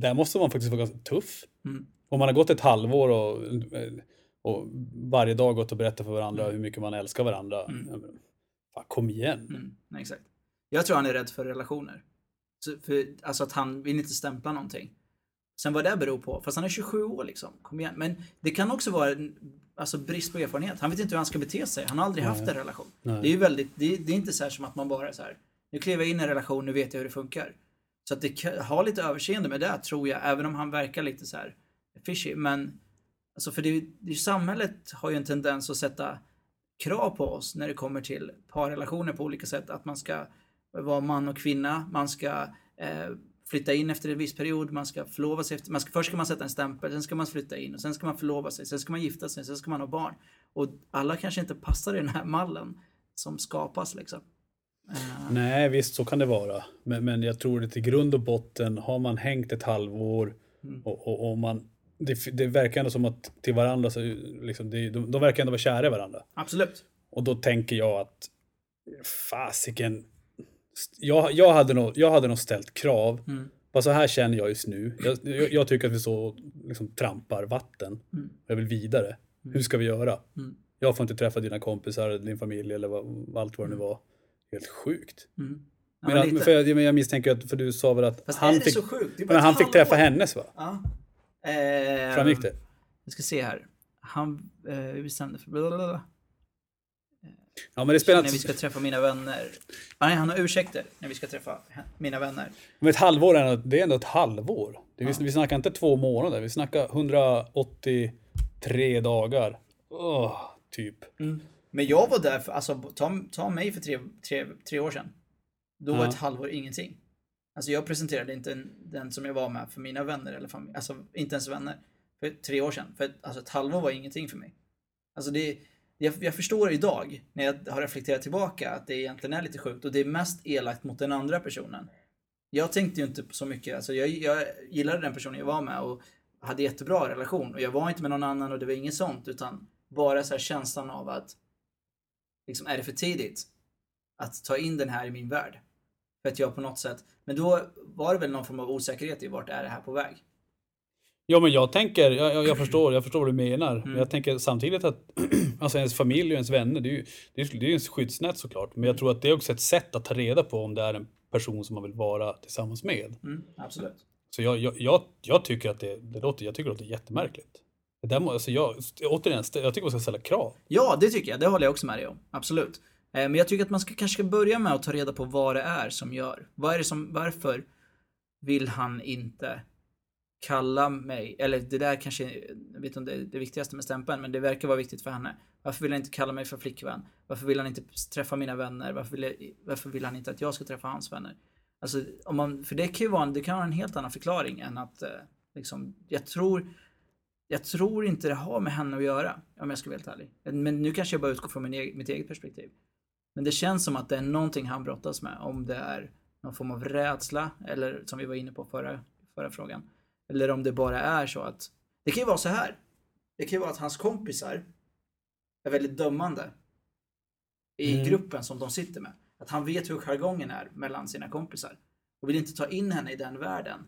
där måste man faktiskt vara ganska tuff. Mm. Om man har gått ett halvår och, eh, och varje dag gått och berättat för varandra hur mycket man älskar varandra. Mm. Men, Fan, kom igen. Mm, nej, exakt. Jag tror han är rädd för relationer. Så för, alltså att han vill inte stämpla någonting. Sen vad det beror på, fast han är 27 år liksom. Kom igen. Men det kan också vara en, alltså brist på erfarenhet. Han vet inte hur han ska bete sig. Han har aldrig haft en relation. Nej. Det är ju väldigt, det det är inte så här som att man bara är så här. Nu kliver jag in i en relation, nu vet jag hur det funkar. Så att det kan, ha lite överseende med det tror jag, även om han verkar lite så här fishy. Men alltså för det, det, samhället har ju en tendens att sätta krav på oss när det kommer till parrelationer på olika sätt. Att man ska vara man och kvinna, man ska eh, flytta in efter en viss period, man ska förlova sig efter, man ska, först ska man sätta en stämpel, sen ska man flytta in och sen ska man förlova sig, sen ska man gifta sig, sen ska man ha barn. Och alla kanske inte passar i den här mallen som skapas liksom. Eh, Nej, visst så kan det vara. Men, men jag tror att i grund och botten har man hängt ett halvår Mm. och, och, och man det, det verkar ändå som att till varandra så liksom, det, de, de verkar ändå vara kära i varandra. absolut. Och då tänker jag att fasiken. Jag, jag, hade nog, jag hade nog ställt krav. Mm. Vad så här känner jag just nu. Jag, jag, jag tycker att vi så liksom trampar vatten. Mm. Jag vill vidare. Hur ska vi göra? Mm. Jag får inte träffa dina kompisar, din familj eller vad, allt vad det nu var. Helt sjukt. Mm. Ja, Men, men för jag, jag misstänker att, för du sa väl att Fast han fick, bara men han fick träffa hennes va? Ja. Eh, Framgick det? Jag ska se här. Han eh, bestämde för blablabla. Ja men det spelar när vi ska träffa mina vänner. Ah, nej, han har ursäkter när vi ska träffa mina vänner. Men ett halvår är ändå, det är ändå ett halvår. Det, vi, vi snackar inte två månader, vi snackar 183 dagar. Åh, typ. Men jag var där, för, alltså ta, ta mig för tre, tre, tre år sedan. Då var Ja. ett halvår ingenting. Alltså jag presenterade inte en, den som jag var med för mina vänner eller familj. Alltså inte ens vänner. För tre år sedan. För alltså ett halvår var ingenting för mig. Alltså det, jag, jag förstår idag när jag har reflekterat tillbaka att det egentligen är lite sjukt och det är mest elakt mot den andra personen. Jag tänkte ju inte så mycket, alltså jag, jag gillade den personen jag var med och hade jättebra relation och jag var inte med någon annan och det var inget sånt utan bara så här känslan av att liksom är det för tidigt att ta in den här i min värld? För att jag på något sätt, men då var det väl någon form av osäkerhet i vart är det här på väg? Ja men jag tänker, jag, jag, förstår, jag förstår vad du menar. Mm. Men jag tänker samtidigt att alltså ens familj och ens vänner, det är ju det är, det är ens skyddsnät såklart. Men jag tror att det är också ett sätt att ta reda på om det är en person som man vill vara tillsammans med. Mm, absolut. Så jag, jag, jag, jag tycker att det, det låter, jag tycker att det är jättemärkligt. Det där, må- alltså jag, återigen, jag tycker man ska ställa krav. Ja, det tycker jag. Det håller jag också med dig om. Absolut. Eh, Men jag tycker att man ska, kanske ska börja med att ta reda på vad det är som gör. Vad är det som, varför vill han inte kalla mig, eller det där kanske, jag vet inte om det är det viktigaste med stämpeln, men det verkar vara viktigt för henne. Varför vill han inte kalla mig för flickvän? Varför vill han inte träffa mina vänner? Varför vill, varför vill han inte att jag ska träffa hans vänner? Alltså, om man, för det kan ju vara, en- det kan vara en helt annan förklaring än att, eh, liksom, jag tror, jag tror inte det har med henne att göra, om jag ska vara helt ärlig. Men nu kanske jag bara utgår från min eget, mitt eget perspektiv. Men det känns som att det är någonting han brottas med, om det är någon form av rädsla, eller som vi var inne på förra, förra frågan. Eller om det bara är så att, det kan ju vara så här. Det kan ju vara att hans kompisar är väldigt dömande i Mm. gruppen som de sitter med. Att han vet hur jargongen är mellan sina kompisar. Och vill inte ta in henne i den världen.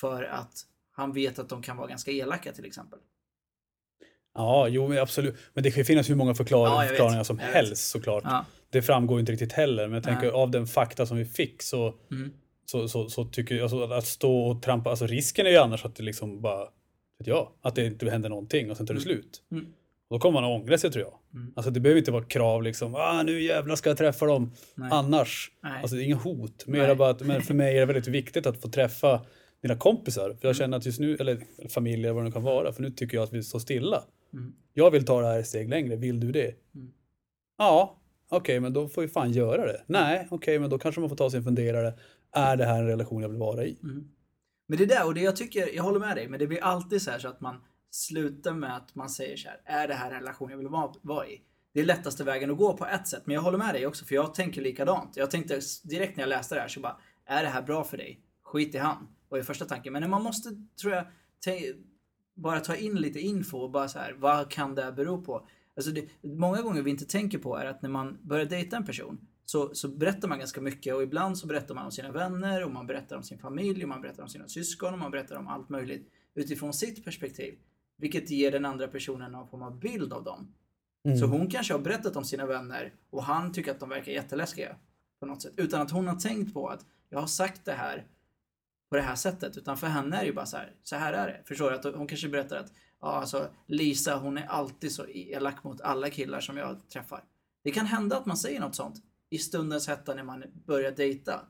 För att han vet att de kan vara ganska elaka till exempel. Ja, jo men absolut. Men det kan ju finnas hur många förklar Ja, vet. förklaringar som Jag vet. helst såklart. Ja. Det framgår inte riktigt heller. Men jag tänker Nej. av den fakta som vi fick så, Mm. Så, så, så tycker jag alltså, att stå och trampa, alltså risken är ju annars att det liksom bara, vet jag, att det inte händer någonting och sen tar det slut. Mm. Och då kommer man att ångra sig tror jag. Mm. Alltså det behöver inte vara krav liksom, ah, nu jävlar ska jag träffa dem. Nej. Annars, Nej. alltså det är inga hot. Mera bara att, men för mig är det väldigt viktigt att få träffa mina kompisar. Mm. För jag känner att just nu, eller familj eller vad det nu kan vara, för nu tycker jag att vi står stilla. Mm. Jag vill ta det här ett steg längre, vill du det? Mm. Ja, okej, men då får vi fan göra det. Nej, okej, men då kanske man får ta sig en funderare. Är det här en relation jag vill vara i? Mm. Men det där, och det jag tycker, jag håller med dig, men det blir alltid så här så att man slutar med att man säger så här, är det här en relation jag vill vara, vara i? Det är lättaste vägen att gå på ett sätt, men jag håller med dig också, för jag tänker likadant. Jag tänkte direkt när jag läste det här så bara, är det här bra för dig? Skit i han. var ju första tanken. Men man måste, tror jag, bara ta in lite info och bara så här, vad kan det här bero på? Alltså det, många gånger vi inte tänker på är att när man börjar dejta en person så, så berättar man ganska mycket och ibland så berättar man om sina vänner och man berättar om sin familj och man berättar om sina syskon och man berättar om allt möjligt utifrån sitt perspektiv. Vilket ger den andra personen någon form av bild av dem. Mm. Så hon kanske har berättat om sina vänner och han tycker att de verkar jätteläskiga. På något sätt. Utan att hon har tänkt på att jag har sagt det här på det här sättet. Utan för henne är det ju bara så här, så här är det. Förstår du? Att hon kanske berättar att ja, alltså, Lisa hon är alltid så elak mot alla killar som jag träffar. Det kan hända att man säger något sånt i stundens hetta när man börjar dejta.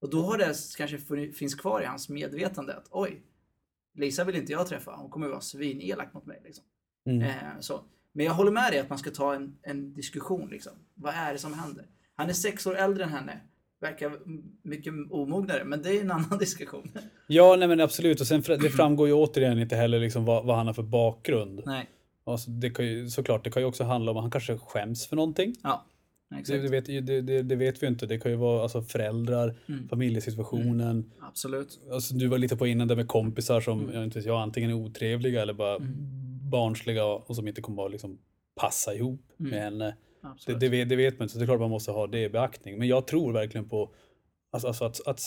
Och då har det kanske finns kvar i hans medvetande att oj, Lisa vill inte jag träffa. Hon kommer vara svinelak mot mig. Liksom. Mm. Eh, så. Men jag håller med dig att man ska ta en, en diskussion. Liksom. Vad är det som händer? Han är sex år äldre än henne. Verkar mycket omognare, men det är en annan diskussion. Ja, nej men absolut. Och sen det framgår ju återigen inte heller liksom vad, vad han har för bakgrund. Nej. Alltså, det kan ju, såklart, det kan ju också handla om att han kanske skäms för någonting. Ja. Det, det, vet, det, det, vet vi inte. Det kan ju vara alltså, föräldrar, mm. familjesituationen. Mm. Absolut. Alltså, du var lite på innan det med kompisar som mm. jag inte vet, jag, antingen är otrevliga eller bara mm. barnsliga och som inte kommer att liksom, passa ihop mm. med henne. Det, vet, det vet man inte, så det är klart man måste ha det i beaktning. Men jag tror verkligen på alltså, alltså att, att,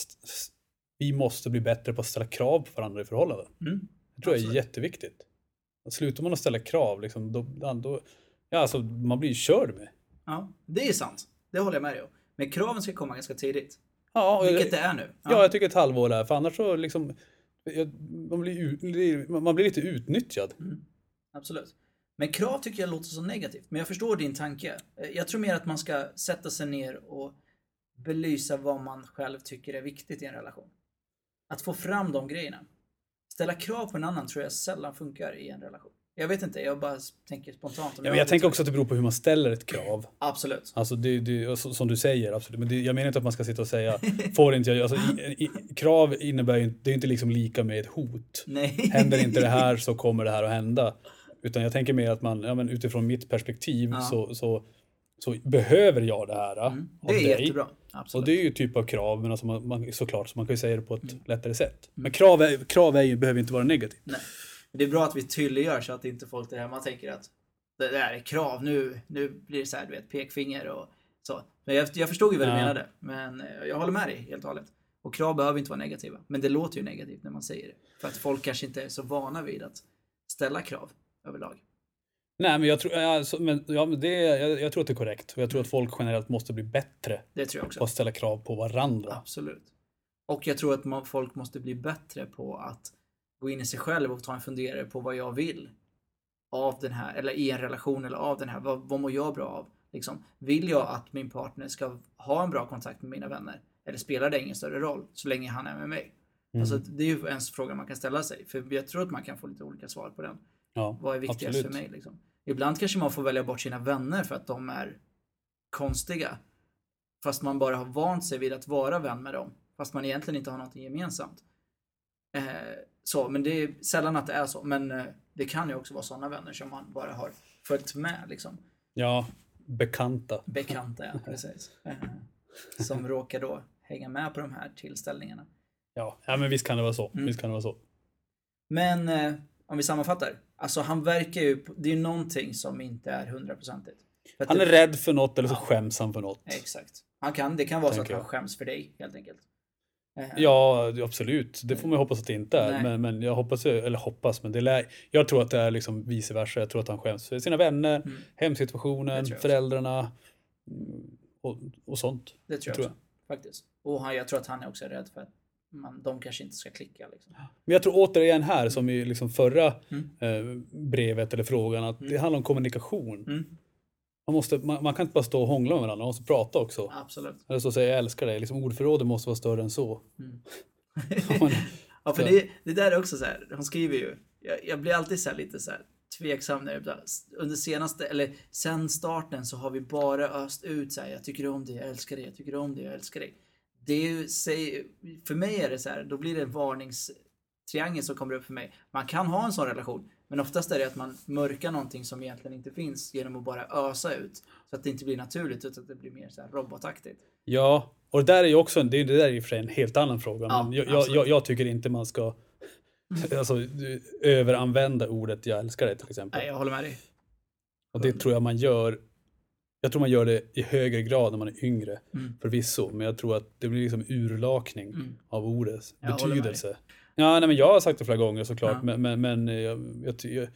vi måste bli bättre på att ställa krav på varandra i förhållanden. Mm. Det tror jag är jätteviktigt. Slutar man att ställa krav, liksom, då, då, ja, alltså, man blir körd med. Ja, det är sant. Det håller jag med dig om. Men kraven ska komma ganska tidigt. Ja, Vilket det är nu. Ja. ja, jag tycker ett halvår där. För annars så liksom... Man blir, man blir lite utnyttjad. Mm. Absolut. Men krav tycker jag låter så negativt. Men jag förstår din tanke. Jag tror mer att man ska sätta sig ner och belysa vad man själv tycker är viktigt i en relation. Att få fram de grejerna. Ställa krav på en annan tror jag sällan funkar i en relation. Jag vet inte, jag bara tänker spontant. Ja, men jag tänker också att det beror på hur man ställer ett krav. Absolut. Alltså det, det, som du säger, absolut. Men det, jag menar inte att man ska sitta och säga, får inte jag alltså, i, i, Krav innebär ju det är inte liksom lika med ett hot. Nej. Händer inte det här så kommer det här att hända. Utan jag tänker mer att man, ja, men utifrån mitt perspektiv ja. så, så, så behöver jag det här. Mm. Det är dig. jättebra. Absolut. Och det är ju typ av krav, men alltså man, man, såklart, så man kan ju säga det på ett mm. lättare sätt. Men krav, är, krav är ju, behöver inte vara negativt. Nej. Det är bra att vi tydliggör så att inte folk där hemma tänker att det där är krav, nu, nu blir det så här, du vet, pekfinger och så. Men jag, jag förstod ju vad du ja. menade, men eh, jag håller med dig helt och hållet. Och krav behöver inte vara negativa, men det låter ju negativt när man säger det. För att folk kanske inte är så vana vid att ställa krav överlag. Nej, men jag tror, alltså, men, ja, men det, jag, jag, tror att det är korrekt. Och jag tror att folk generellt måste bli bättre det tror jag också. på att ställa krav på varandra. Absolut. Och jag tror att man, folk måste bli bättre på att gå in i sig själv och ta en funderare på vad jag vill av den här, eller i en relation eller av den här. Vad, vad mår jag bra av? Liksom, vill jag att min partner ska ha en bra kontakt med mina vänner? Eller spelar det ingen större roll så länge han är med mig? Mm. Alltså, det är ju en fråga man kan ställa sig. För jag tror att man kan få lite olika svar på den. Ja, vad är viktigast absolut. för mig? Liksom? Ibland kanske man får välja bort sina vänner för att de är konstiga. Fast man bara har vant sig vid att vara vän med dem. Fast man egentligen inte har någonting gemensamt. Eh, så, men det är sällan att det är så. Men eh, det kan ju också vara sådana vänner som man bara har följt med liksom. Ja, bekanta. Bekanta, ja precis. Eh, som råkar då hänga med på de här tillställningarna. Ja, ja men visst kan det vara så. Mm. Visst kan det vara så. Men eh, om vi sammanfattar. Alltså han verkar ju, det är ju någonting som inte är hundraprocentigt. Han är det, rädd för något eller så ja. skäms han för något. Exakt. Han kan, det kan vara så att han skäms för dig helt enkelt. Ja, absolut. Det får man hoppas att det inte är. Men, men jag hoppas, eller hoppas, men det lär, jag tror att det är liksom vice versa. Jag tror att han skäms för sina vänner, mm. hemsituationen, föräldrarna mm, och, och sånt. Det tror jag, tror jag. faktiskt. Och han, jag tror att han är också rädd för att man, de kanske inte ska klicka. Liksom. Men jag tror återigen här, som i liksom förra mm. eh, brevet eller frågan, att mm. det handlar om kommunikation. Man, måste, man, man, kan inte bara stå och hångla med varandra, man måste prata också. Absolut. Eller så säger jag älskar dig. Liksom, ordförrådet måste vara större än så. Mm. ja, för det, det där är också så här, hon skriver ju, jag, jag blir alltid så lite så här tveksam när det under senaste, eller sen starten så har vi bara öst ut så här, jag tycker om dig, jag älskar dig, jag tycker om dig, jag älskar dig. Det är ju, för mig är det så här, då blir det en varningstriangel som kommer upp för mig. Man kan ha en sån relation, men oftast är det att man mörkar någonting som egentligen inte finns genom att bara ösa ut. Så att det inte blir naturligt utan att det blir mer så robotaktigt. Ja, Och det där är ju också, det, det där är och för en helt annan fråga. Ja, men jag, jag, jag, tycker inte man ska alltså, överanvända ordet jag älskar dig till exempel. Nej, jag håller med dig. Och det tror jag man gör. Jag tror man gör det i högre grad när man är yngre. Mm. Förvisso. Men jag tror att det blir liksom urlakning Mm. av ordets Jag betydelse. Ja, nej, men jag har sagt det flera gånger såklart. Ja. Men, men, men jag, jag, jag,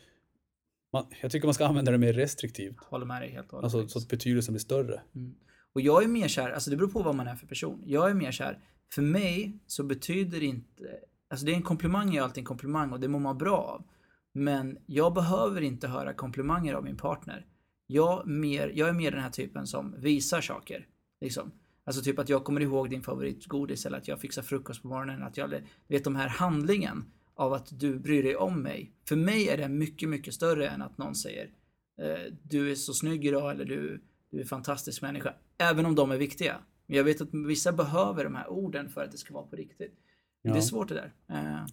man, jag tycker man ska använda det mer restriktivt. Håller med dig helt och hållet. Alltså så att betydelsen blir större. Mm. Och jag är mer kär, alltså det beror på vad man är för person. Jag är mer kär, för mig så betyder det inte, alltså det är en komplimang är alltid en komplimang och det mår man bra av. Men jag behöver inte höra komplimanger av min partner. Jag, mer, jag är mer den här typen som visar saker. Liksom. Alltså typ att jag kommer ihåg din favoritgodis eller att jag fixar frukost på morgonen. Att jag vet de här handlingen av att du bryr dig om mig. För mig är det mycket, mycket större än att någon säger eh, du är så snygg idag eller du, du är en fantastisk människa. Även om de är viktiga. Men jag vet att vissa behöver de här orden för att det ska vara på riktigt. Ja. Det är svårt det där. Eh,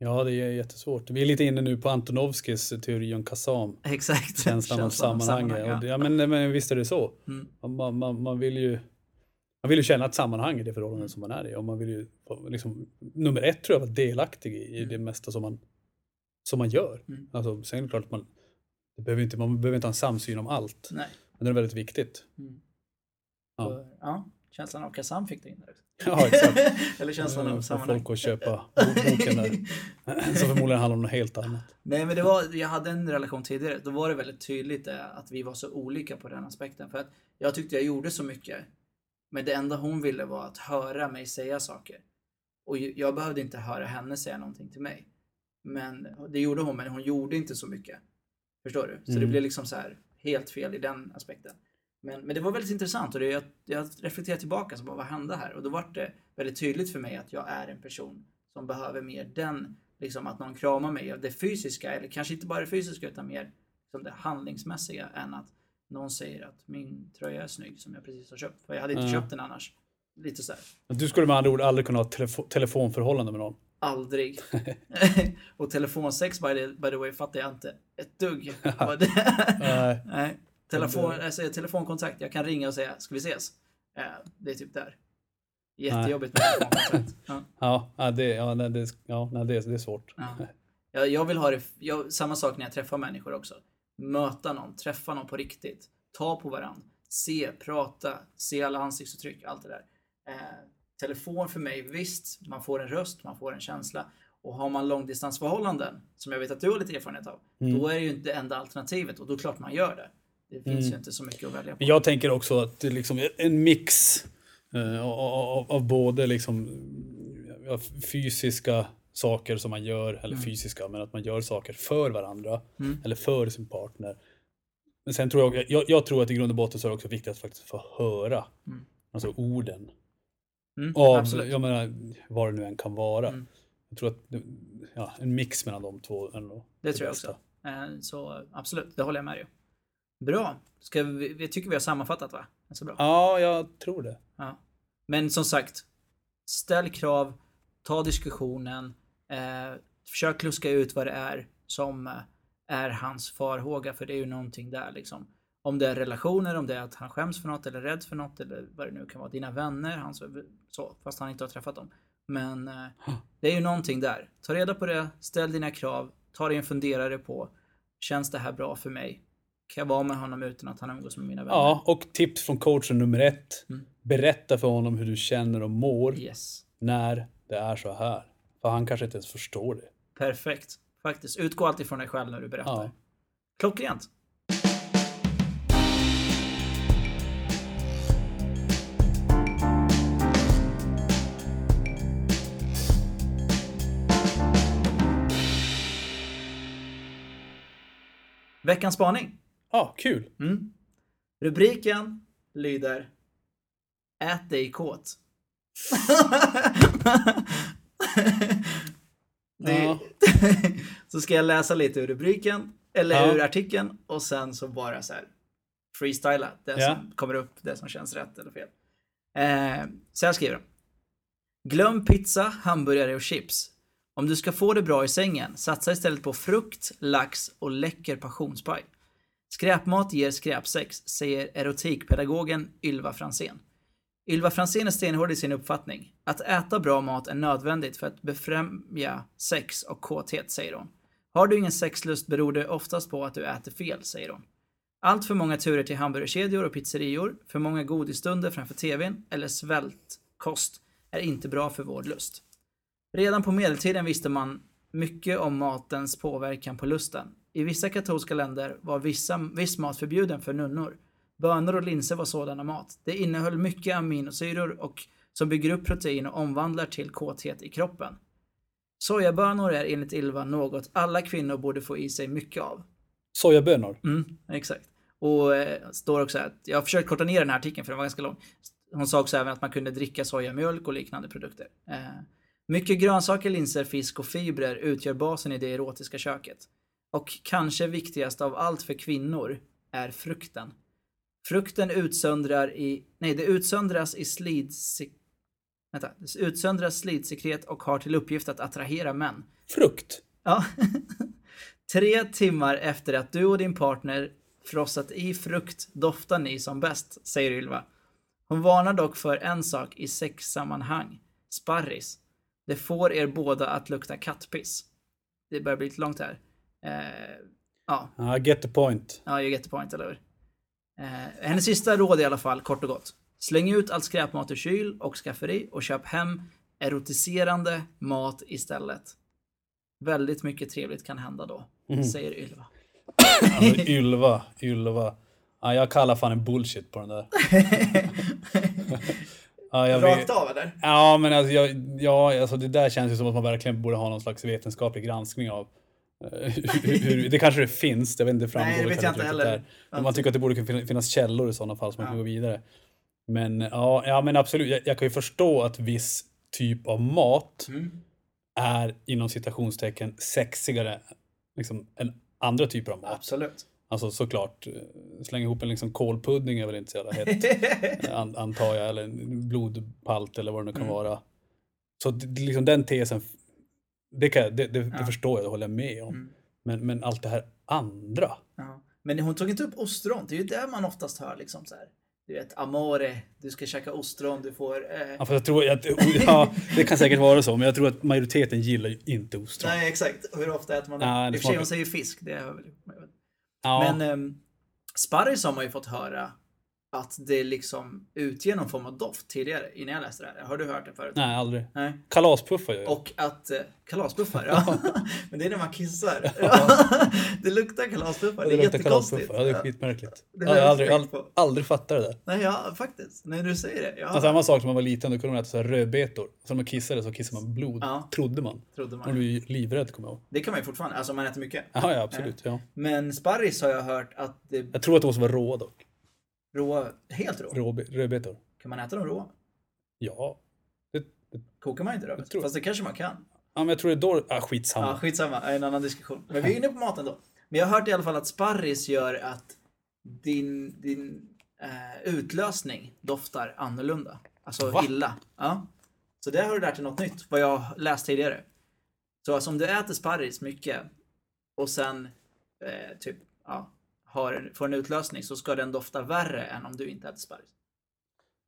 Ja, det är jättesvårt. Vi är lite inne nu på Antonovskis teori om Kasam. exakt. Känslan av sammanhang. ja. Ja, men, men visst är det så. Mm. Man, man, man, vill ju, man vill ju känna ett sammanhang i det förhållande som man är i. Och man vill ju, liksom, nummer ett tror jag vara delaktig i, i det mesta som man, som man gör. Mm. Alltså, sen är det klart att man, det behöver inte, man behöver inte ha en samsyn om allt. Nej. Men det är väldigt viktigt. Mm. Ja. Så, ja. Känslan av Kazam fick du in där. Ja, exakt. Eller känslan av sammanhang. folk att köpa boken där. Som förmodligen handlar om något helt annat. Nej men det var, jag hade en relation tidigare, då var det väldigt tydligt eh, att vi var så olika på den aspekten. För att jag tyckte jag gjorde så mycket. Men det enda hon ville var att höra mig säga saker. Och jag behövde inte höra henne säga någonting till mig. Men det gjorde hon, men hon gjorde inte så mycket. Förstår du? Så det Mm. blev liksom så här helt fel i den aspekten. Men, men det var väldigt intressant och det, jag, jag reflekterade tillbaka, så bara, vad hände här? Och då var det väldigt tydligt för mig att jag är en person som behöver mer den, liksom att någon kramar mig av det fysiska, eller kanske inte bara det fysiska utan mer som det handlingsmässiga än att någon säger att min tröja är snygg som jag precis har köpt. För jag hade inte Ja. köpt den annars. Lite så här. Du skulle med andra ord aldrig kunna ha telefo- telefonförhållande med någon. Aldrig. och telefonsex by the, by the way fattar jag inte ett dugg. Vad det- Nej. Nej. Telefon, alltså, telefonkontakt, jag kan ringa och säga ska vi ses? Det är typ där. Jättejobbigt med telefonkontakt. Ja. Ja, det, ja, det, ja det, det är svårt. Ja. Jag, jag vill ha det, jag, samma sak när jag träffar människor också. Möta någon, träffa någon på riktigt. Ta på varandra. Se, prata, se alla ansiktsuttryck, allt det där. Eh, telefon för mig, visst, man får en röst, man får en känsla. Och har man långdistansförhållanden, som jag vet att du har lite erfarenhet av, Mm. då är det ju inte det enda alternativet och då är det klart man gör det. Det finns Mm. ju inte så mycket att välja på. Jag tänker också att det är liksom en mix eh, av, av, av både liksom, fysiska saker som man gör, eller fysiska, men att man gör saker för varandra Mm. eller för sin partner. Men sen tror jag, jag, jag tror att i grund och botten så är det också viktigt att faktiskt få höra Mm. alltså orden Mm, av, absolut. jag menar, vad det nu än kan vara. Mm. Jag tror att det- ja, en mix mellan de två är nog Det tror jag bästa. också. Eh, Så absolut, det håller jag med dig. Bra. Ska vi, vi tycker vi har sammanfattat va? Så bra. Ja, jag tror det. Ja. Men som sagt, ställ krav, ta diskussionen, eh, försök luska ut vad det är som eh, är hans farhåga, för det är ju någonting där liksom. Om det är relationer, om det är att han skäms för något eller är rädd för något eller vad det nu kan vara. Dina vänner, hans, så, fast han inte har träffat dem. Men eh, det är ju någonting där. Ta reda på det, ställ dina krav, ta dig en funderare på, känns det här bra för mig? Kan jag vara med honom utan att han umgås med mina vänner? Ja, och tips från coachen nummer ett. Mm. Berätta för honom hur du känner och mår Yes. när det är så här. För han kanske inte ens förstår det. Perfekt. Faktiskt. Utgå alltid från dig själv när du berättar. Ja. Klockrent. Veckans spaning. Ja, kul. Mm. Rubriken lyder Ät dig kåt. Ja. så ska jag läsa lite ur rubriken, eller Ja. ur artikeln, och sen så bara så här freestyla det Ja. som kommer upp, det som känns rätt eller fel. Eh, så här skriver de. Glöm pizza, hamburgare och chips. Om du ska få det bra i sängen, satsa istället på frukt, lax och läcker passionspaj. Skräpmat ger skräpsex, säger erotikpedagogen Ylva Fransén. Ylva Franzén är stenhård i sin uppfattning. Att äta bra mat är nödvändigt för att befrämja sex och kåthet, säger hon. Har du ingen sexlust beror det oftast på att du äter fel, säger hon. Allt för många turer till hamburgerkedjor och pizzerior, för många godisstunder framför TVn eller svältkost är inte bra för vår lust. Redan på medeltiden visste man mycket om matens påverkan på lusten. I vissa katolska länder var vissa, viss mat förbjuden för nunnor. Bönor och linser var sådana mat. Det innehöll mycket aminosyror och som bygger upp protein och omvandlar till kåthet i kroppen. Sojabönor är enligt Ylva något alla kvinnor borde få i sig mycket av. Sojabönor. Mm, exakt. Och eh, står också att, jag har försökt korta ner den här artikeln för den var ganska lång. Hon sa också även att man kunde dricka sojamjölk och liknande produkter. Eh, mycket grönsaker, linser, fisk och fibrer utgör basen i det erotiska köket. Och kanske viktigast av allt för kvinnor är frukten. Frukten utsöndrar i, nej det utsöndras i slidsek, vänta, det utsöndras slidsekret och har till uppgift att attrahera män. Frukt. Ja. Tre timmar efter att du och din partner frossat i frukt doftar ni som bäst, säger Ylva. Hon varnar dock för en sak i sexsammanhang. Sparris. Det får er båda att lukta kattpiss. Det börjar bli lite långt här. Eh, ja, Ja, get the point. ja, you get the point, eller hur? Eh, hennes sista råd i alla fall, kort och gott. Släng ut all skräpmat ur kyl och skafferi och köp hem erotiserande mat istället. Väldigt mycket trevligt kan hända då, säger Ylva. Alltså, Ylva, Ylva. Ja, jag kallar fan en bullshit på den där. ja, jag vet. av eller? Ja, men alltså, jag, ja, alltså det där känns ju som att man verkligen borde ha någon slags vetenskaplig granskning av. eh, det kanske det finns, jag vet inte, framgår Nej, det vet jag inte heller. där. Men man tycker att det borde finnas källor i sådana fall så man Ja. kan gå vidare. Men ja, ja men absolut, jag, jag kan ju förstå att viss typ av mat Mm. är inom citationstecken sexigare liksom, än andra typer av mat. Absolut. Alltså såklart, eh, slänga ihop en liksom kolpudding är väl inte så jävla hett. an, antar jag, eller en blodpalt eller vad det nu kan Mm. vara. Så liksom den tesen, det, kan, det, det, det Ja. förstår jag, det håller jag med om. Mm. Men, men allt det här andra. Ja. Men hon tog inte upp ostron. Det är ju det man oftast hör liksom så här. Du vet, amore, du ska käka ostron, du får... Eh... Ja, för jag tror att, ja, det kan säkert vara så, men jag tror att majoriteten gillar ju inte ostron. Nej, exakt. Hur ofta äter man det? Ja, det I och för sig, hon säger fisk. Det är väl... Ja, Men um, sparris har man ju fått höra att det liksom utger någon form av doft tidigare innan jag läste det här. Har du hört det förut? nej, aldrig. Nej. Kalaspuffar gör jag. Och att eh, kalaspuffar, ja. Men det är när man kissar. det luktar kalaspuffar. Det är luktar jättekonstigt. Ja, det är skitmärkligt. Det Jag har aldrig, aldrig, aldrig fattat det där. Nej, ja, faktiskt. När du säger det. Ja, Alltså, samma sak som man var liten, då kunde man äta så här rödbetor. Så när man kissade så kissade man blod, Ja. trodde man. trodde Man man. blev livrädd kommer jag ihåg. Det kan man ju fortfarande. Alltså man äter mycket. Ja, ja absolut. Ja. Men sparris har jag hört att det Jag tror att de måste vara råa dock. Råa, helt rå. Rå, rödbetor. Kan man äta dem råa? Ja. Det, det, Kokar man inte då? tror- Fast det kanske man kan. ja, men jag tror det är då... Ah, skitsamma. Ja, skitsamma. En annan diskussion. Men vi är inne på maten då. Men jag har hört i alla fall att sparris gör att din, din eh, utlösning doftar annorlunda. Alltså Va? illa. Ja. Så det har du lärt dig något nytt, vad jag läst tidigare. Så alltså, om du äter sparris mycket och sen eh, typ, ja, har, en- får en utlösning så ska den dofta värre än om du inte äter sparris.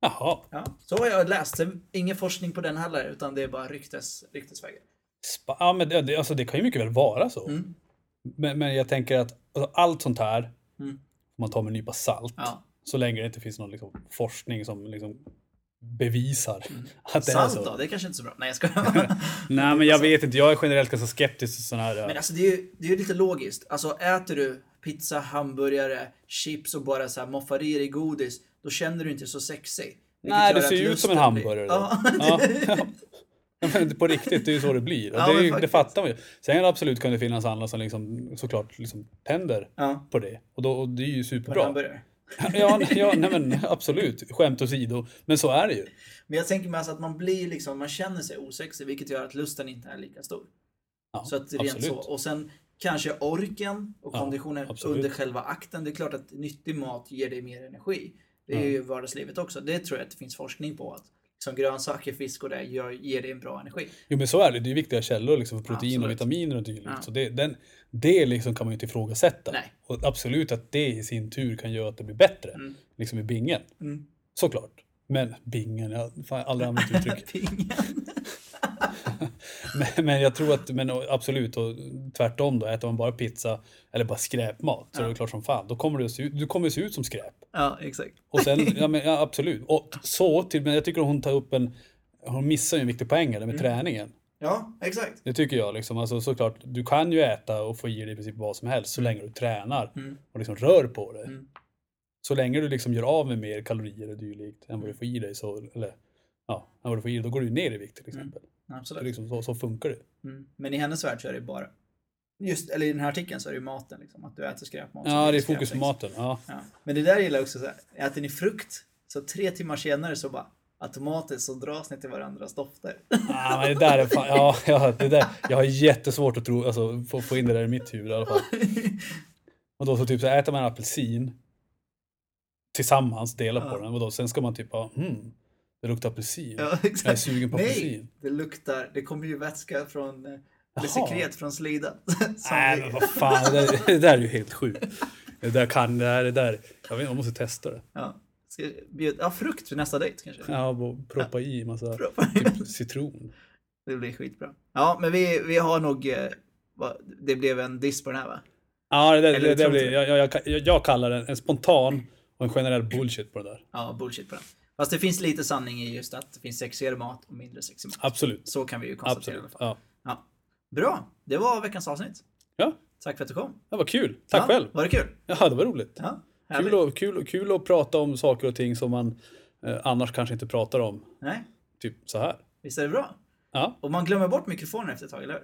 Jaha. Ja, så har jag läst. Ingen forskning på den heller, utan det är bara ryktes, ryktesvägar. Spa, ja, men det, alltså, det kan ju mycket väl vara så. Mm. Men, men jag tänker att alltså, allt sånt här, Mm. man tar med en nypa salt, Ja. så länge det inte finns någon liksom, forskning som liksom, bevisar att det Mm. Salt är så. då? Det är kanske inte så bra. Nej, jag skojar. Nej, men jag vet inte. Jag är generellt ganska skeptisk till sådana här... Men alltså det är ju det är lite logiskt. Alltså äter du pizza, hamburgare, chips och bara så här moffar i dig godis, då känner du inte så sexig. Nej, det ser ju ut som en hamburgare. Ja, Ja, men på riktigt, det är ju så det blir. Ja, det, är det fattar man ju. Sen absolut kan det finnas andra som liksom, såklart liksom tänder ja. på det. Och, då, och det är ju superbra. Ja, ja nej, men absolut. Skämt åsido. Men så är det ju. Men jag tänker mig alltså att man blir liksom, man känner sig osexig, vilket gör att lusten inte är lika stor. Ja, Så att rent absolut. så. Och sen kanske orken och Ja, konditionen absolut. under själva akten. Det är klart att nyttig mat ger dig mer energi. Det är Ja. ju vardagslivet också. Det tror jag att det finns forskning på. att som grönsaker, fisk och det gör, ger dig en bra energi. Jo men så är det. Det är viktiga källor liksom, för protein och Absolut. vitaminer och dylikt. Ja. Så det, den, det liksom kan man ju inte ifrågasätta. Nej. Och absolut att det i sin tur kan göra att det blir bättre. Mm. Liksom i bingen. Mm. Såklart. Men bingen, jag har aldrig använt uttryck. Pingen. men, men jag tror att, men absolut, och tvärtom då, äter man bara pizza eller bara skräpmat så är det klart som fan, då kommer du se ut, du kommer se ut som skräp. Ja, exakt. Och sen, ja, men, ja absolut. Och så till, men jag tycker hon tar upp en, hon missar ju en viktig poäng där med träningen. Ja, exakt. Det tycker jag liksom. Alltså såklart, du kan ju äta och få i dig i princip vad som helst så länge du tränar Mm. och liksom rör på dig. Mm. Så länge du liksom gör av med mer kalorier och dylikt än vad du får i dig så, eller ja, än vad du får i dig, då går du ner i vikt till exempel. Så, Absolut. liksom, så, så funkar det. Mm. Men i hennes värld så är det bara Just, eller i den här artikeln så är det ju maten liksom, att du äter skräpmat. så Ja, det är fokus på maten. Ja. Ja. Men det där gillar jag också så här, äter ni frukt så tre timmar senare så bara automatiskt så dras ni till varandras dofter. Ah, men det där är fan, ja, ja, det där, jag har jättesvårt att tro, alltså, få, få in det där i mitt huvud i alla fall. Och då så typ så äter man en apelsin tillsammans, delar på Ja. den och då sen ska man typ ha, hmm, det luktar apelsin. ja, Jag är exakt. sugen på Nej, apelsin. det luktar, det kommer ju vätska från, eh, eller Jaha. sekret från slidan. Nej vi- men vad fan, det där, det där är ju helt sjukt. Det där kan, det där, det där, jag vet jag måste testa det. ja. Ska bjuda, ja, frukt för nästa dejt kanske. Ja, proppa i massa typ citron. Det blir skitbra. Ja, men vi, vi har nog, eh, det blev en diss på den här va? Ja, det, det, det blir, jag, jag, jag, jag kallar den en spontan och en generell bullshit på det där. Ja, bullshit på den. Fast det finns lite sanning i just att det finns sexigare mat och mindre sexig mat. Absolut. Så kan vi ju konstatera i alla Absolut. fall. Ja. Ja. Bra, det var veckans avsnitt. ja, Tack för att du kom. det var kul. Tack ja, själv. Var det kul? Ja, det var roligt. Ja, härligt. Kul, och, kul, kul att prata om saker och ting som man eh, annars kanske inte pratar om. Nej, Typ så här. visst är det bra? Ja, Och man glömmer bort mikrofonen efter ett tag, eller hur?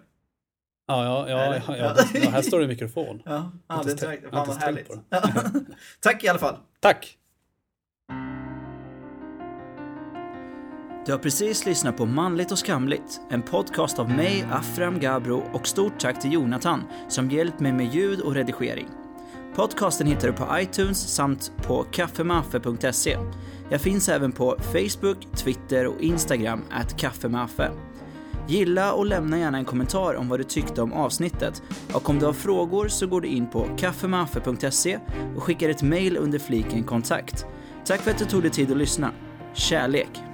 ja, ja, ja, ja, ja, ja här står det en mikrofon. Ja, ja det är har Fan vad härligt. Ja. Tack i alla fall. Tack! Du har precis lyssnat på Manligt och skamligt, en podcast av mig, Afram Gabro och stort tack till Jonathan som hjälpt mig med ljud och redigering. Podcasten hittar du på iTunes samt på kaffemaffe.se. Jag finns även på Facebook, Twitter och Instagram, at kaffemaffe. Gilla och lämna gärna en kommentar om vad du tyckte om avsnittet. Och om du har frågor så går du in på kaffemaffe.se och skickar ett mail under fliken kontakt. Tack för att du tog dig tid att lyssna. Kärlek!